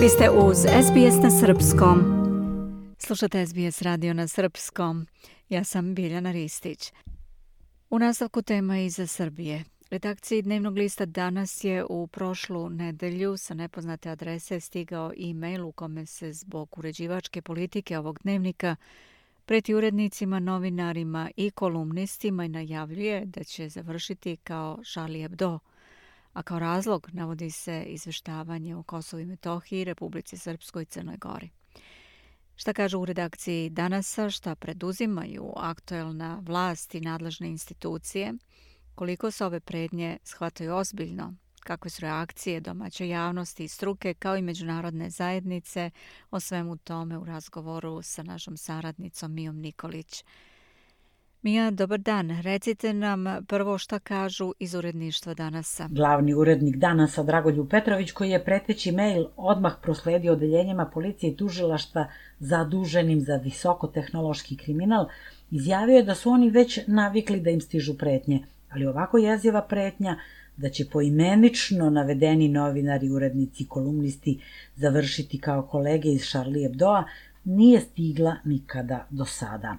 Vi ste uz SBS na Srpskom. Slušate SBS radio na Srpskom. Ja sam Biljana Ristić. U nastavku tema i za Srbije. Redakciji dnevnog lista danas je u prošlu nedelju sa nepoznate adrese stigao e-mail u kome se zbog uređivačke politike ovog dnevnika preti urednicima, novinarima i kolumnistima i najavljuje da će završiti kao Charlie Hebdo – a kao razlog navodi se izveštavanje o Kosovo i Metohiji, Republici Srpskoj i Crnoj Gori. Šta kažu u redakciji danasa, šta preduzimaju aktuelna vlast i nadležne institucije, koliko se ove prednje shvataju ozbiljno, kakve su reakcije domaće javnosti i struke kao i međunarodne zajednice o svemu tome u razgovoru sa našom saradnicom Mijom Nikolić. Mija, dobar dan. Recite nam prvo šta kažu iz uredništva Danasa. Glavni urednik Danasa, Dragoljub Petrović, koji je preteći mail odmah prosledio odeljenjima policije i tužilaštva zaduženim za visokotehnološki kriminal, izjavio je da su oni već navikli da im stižu pretnje, ali ovako jeziva pretnja da će poimenično navedeni novinari, urednici, kolumnisti završiti kao kolege iz Charlie Hebdoa nije stigla nikada do sada.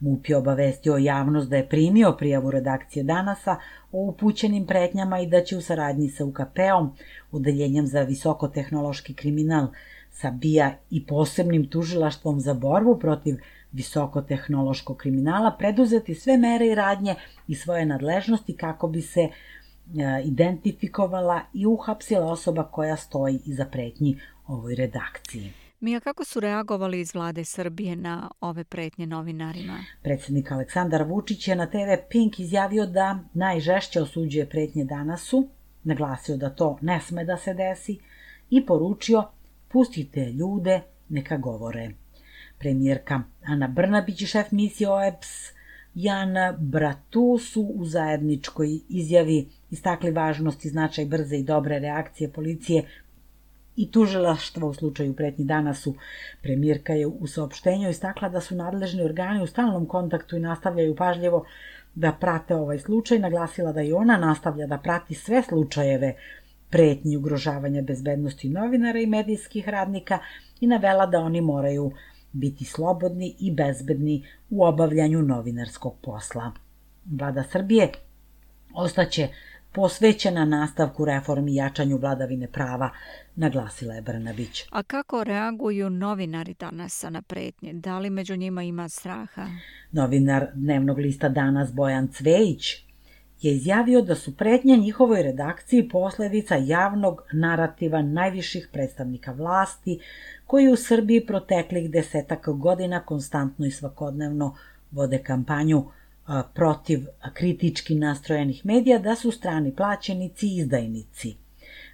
MUP je obavestio javnost da je primio prijavu redakcije Danasa o upućenim pretnjama i da će u saradnji sa UKP-om, Udeljenjem za visokotehnološki kriminal, sa BIA i posebnim tužilaštvom za borbu protiv visokotehnološkog kriminala preduzeti sve mere i radnje i svoje nadležnosti kako bi se e, identifikovala i uhapsila osoba koja stoji iza pretnji ovoj redakciji. Mija, kako su reagovali iz vlade Srbije na ove pretnje novinarima? Predsednik Aleksandar Vučić je na TV Pink izjavio da najžešće osuđuje pretnje danasu, naglasio da to ne sme da se desi i poručio pustite ljude, neka govore. Premijerka Ana Brnabić i šef misije OEPS Jan Bratu su u zajedničkoj izjavi istakli važnost i značaj brze i dobre reakcije policije i tužilaštva u slučaju pretnji dana su. Premijerka je u saopštenju istakla da su nadležni organi u stalnom kontaktu i nastavljaju pažljivo da prate ovaj slučaj, naglasila da i ona nastavlja da prati sve slučajeve pretnji ugrožavanja bezbednosti novinara i medijskih radnika i navela da oni moraju biti slobodni i bezbedni u obavljanju novinarskog posla. Vlada Srbije ostaće posvećena nastavku reformi i jačanju vladavine prava, naglasila je Brnabić. A kako reaguju novinari danas na pretnje? Da li među njima ima straha? Novinar dnevnog lista Danas Bojan Cvejić je izjavio da su pretnje njihovoj redakciji posledica javnog narativa najviših predstavnika vlasti koji u Srbiji proteklih desetak godina konstantno i svakodnevno vode kampanju protiv kritički nastrojenih medija da su strani plaćenici i izdajnici.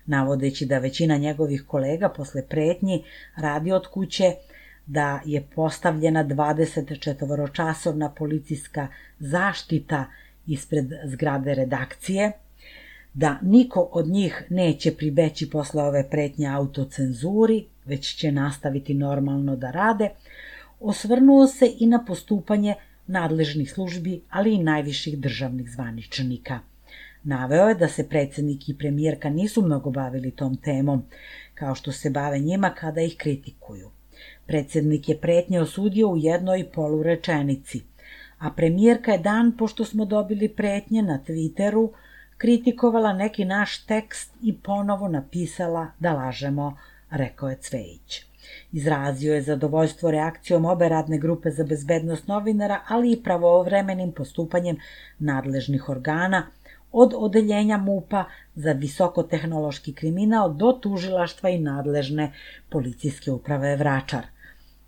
Navodeći da većina njegovih kolega posle pretnji radi od kuće, da je postavljena 24-časovna policijska zaštita ispred zgrade redakcije, da niko od njih neće pribeći posle ove pretnje autocenzuri, već će nastaviti normalno da rade, osvrnuo se i na postupanje nadležnih službi, ali i najviših državnih zvaničnika. Naveo je da se predsednik i premijerka nisu mnogo bavili tom temom, kao što se bave njima kada ih kritikuju. Predsednik je pretnje osudio u jednoj polurečenici, a premijerka je dan pošto smo dobili pretnje na Twitteru kritikovala neki naš tekst i ponovo napisala da lažemo, rekao je Cvejić. Izrazio je zadovoljstvo reakcijom obe radne grupe za bezbednost novinara, ali i pravovremenim postupanjem nadležnih organa, od odeljenja MUPA za visokotehnološki kriminal do tužilaštva i nadležne policijske uprave Vračar.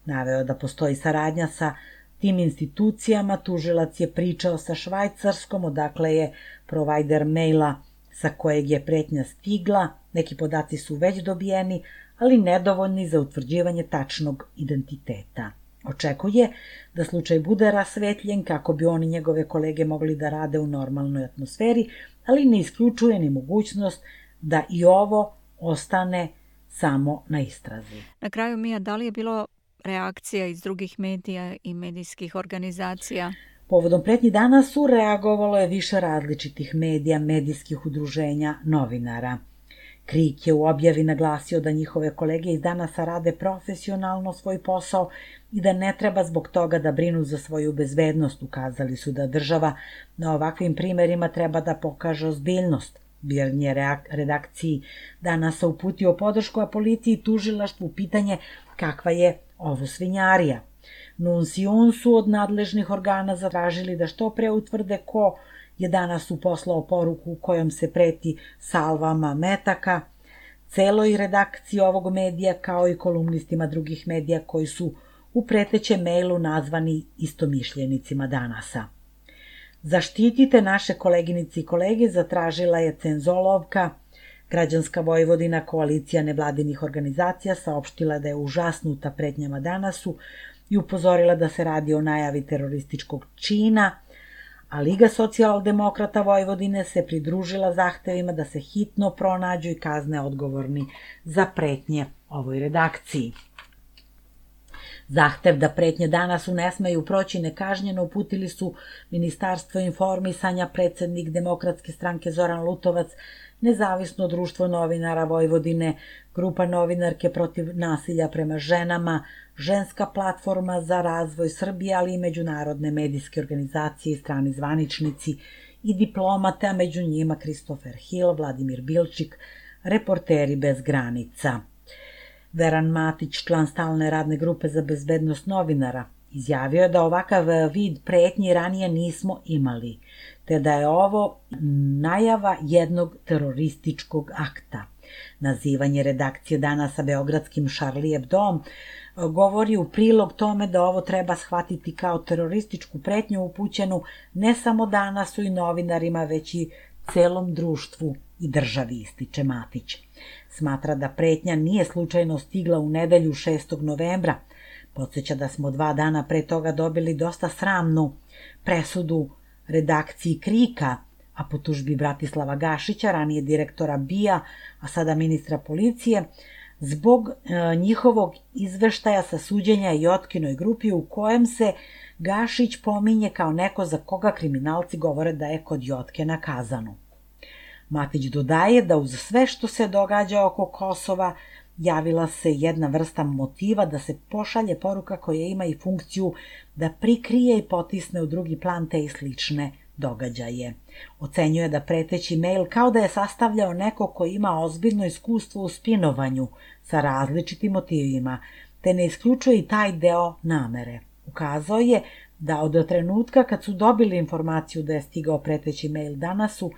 Naveo da postoji saradnja sa tim institucijama, tužilac je pričao sa Švajcarskom, odakle je provajder maila sa kojeg je pretnja stigla, neki podaci su već dobijeni, ali nedovoljni za utvrđivanje tačnog identiteta. Očekuje da slučaj bude rasvetljen kako bi oni njegove kolege mogli da rade u normalnoj atmosferi, ali ne isključuje ni mogućnost da i ovo ostane samo na istrazi. Na kraju, Mija, da li je bilo reakcija iz drugih medija i medijskih organizacija? Povodom pretnji dana su reagovalo je više različitih medija, medijskih udruženja, novinara – Krik je u objavi naglasio da njihove kolege iz danasa rade profesionalno svoj posao i da ne treba zbog toga da brinu za svoju bezbednost. Ukazali su da država na ovakvim primerima treba da pokaže ozbiljnost. Bjern je redakciji danas uputio podršku, a policiji tužilaštvu pitanje kakva je ovo svinjarija. Nuncijun su od nadležnih organa zatražili da što pre utvrde ko je danas uposlao poruku kojom se preti salvama metaka, celoj redakciji ovog medija kao i kolumnistima drugih medija koji su u pretećem mailu nazvani istomišljenicima danasa. Zaštitite naše koleginici i kolege, zatražila je Cenzolovka, Građanska Vojvodina, koalicija nevladinih organizacija, saopštila da je užasnuta pretnjama danasu i upozorila da se radi o najavi terorističkog čina, a Liga socijaldemokrata Vojvodine se pridružila zahtevima da se hitno pronađu i kazne odgovorni za pretnje ovoj redakciji. Zahtev da pretnje danas u ne smeju proći nekažnjeno uputili su Ministarstvo informisanja, predsednik Demokratske stranke Zoran Lutovac, Nezavisno društvo novinara Vojvodine, grupa novinarke protiv nasilja prema ženama, Ženska platforma za razvoj Srbije, ali i međunarodne medijske organizacije i strani zvaničnici i diplomate, a među njima Kristofer Hill, Vladimir Bilčik, reporteri bez granica. Veran Matić, član stalne radne grupe za bezbednost novinara, izjavio je da ovakav vid pretnji ranije nismo imali, te da je ovo najava jednog terorističkog akta. Nazivanje redakcije danas sa Beogradskim Charlie Hebdo govori u prilog tome da ovo treba shvatiti kao terorističku pretnju upućenu ne samo danasu i novinarima, već i celom društvu i državi, ističe Matić. Smatra da pretnja nije slučajno stigla u nedelju 6. novembra. Podseća da smo dva dana pre toga dobili dosta sramnu presudu redakciji Krika, a po tužbi Bratislava Gašića, ranije direktora BIA, a sada ministra policije, zbog e, njihovog izveštaja sa suđenja i otkinoj grupi u kojem se Gašić pominje kao neko za koga kriminalci govore da je kod Jotke na kazanu. Matić dodaje da uz sve što se događa oko Kosova javila se jedna vrsta motiva da se pošalje poruka koja ima i funkciju da prikrije i potisne u drugi plan te i slične događaje. Ocenjuje da preteći mail kao da je sastavljao neko ko ima ozbiljno iskustvo u spinovanju sa različitim motivima, te ne isključuje i taj deo namere. Ukazao je da od trenutka kad su dobili informaciju da je stigao preteći mail danasu,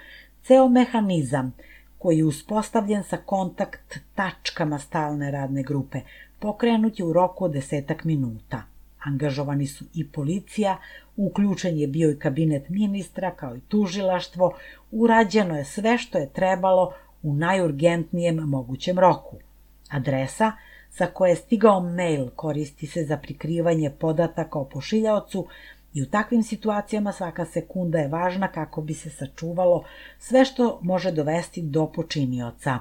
ceo mehanizam koji je uspostavljen sa kontakt tačkama stalne radne grupe pokrenut je u roku od desetak minuta. Angažovani su i policija, uključen je bio i kabinet ministra kao i tužilaštvo, urađeno je sve što je trebalo u najurgentnijem mogućem roku. Adresa sa koje je stigao mail koristi se za prikrivanje podataka o pošiljaocu i u takvim situacijama svaka sekunda je važna kako bi se sačuvalo sve što može dovesti do počinioca.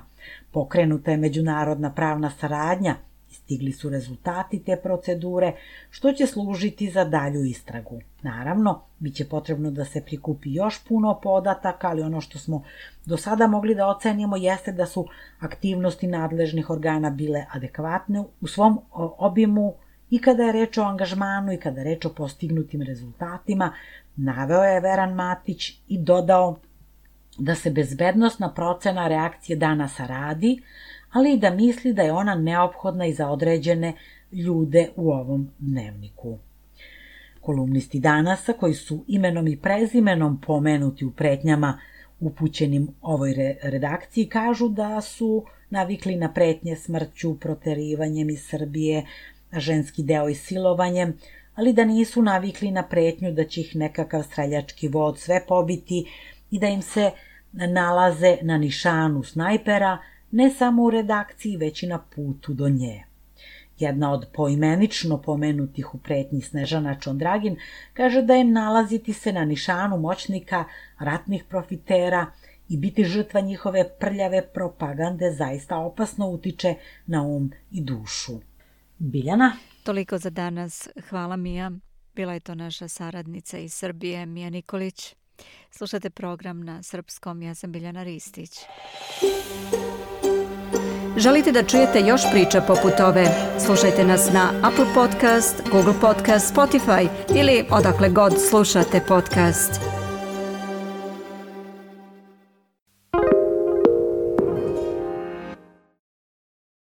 Pokrenuta je međunarodna pravna saradnja Stigli su rezultati te procedure, što će služiti za dalju istragu. Naravno, bit će potrebno da se prikupi još puno podataka, ali ono što smo do sada mogli da ocenimo jeste da su aktivnosti nadležnih organa bile adekvatne u svom obimu i kada je reč o angažmanu i kada je reč o postignutim rezultatima, naveo je Veran Matić i dodao da se bezbednostna procena reakcije danas radi, ali i da misli da je ona neophodna i za određene ljude u ovom dnevniku. Kolumnisti danasa, koji su imenom i prezimenom pomenuti u pretnjama upućenim ovoj redakciji, kažu da su navikli na pretnje smrću, proterivanjem iz Srbije, ženski deo i silovanjem, ali da nisu navikli na pretnju da će ih nekakav streljački vod sve pobiti i da im se nalaze na nišanu snajpera, ne samo u redakciji, već i na putu do nje. Jedna od poimenično pomenutih u pretnji Snežana Čondragin kaže da je nalaziti se na nišanu moćnika, ratnih profitera i biti žrtva njihove prljave propagande zaista opasno utiče na um i dušu. Biljana? Toliko za danas. Hvala Mija. Bila je to naša saradnica iz Srbije, Mija Nikolić. Slušate program na srpskom, ja sam Biljana Ristić. Želite da čujete još priča poput ove? Slušajte nas na Apple Podcast, Google Podcast, Spotify ili odakle god slušate podcast.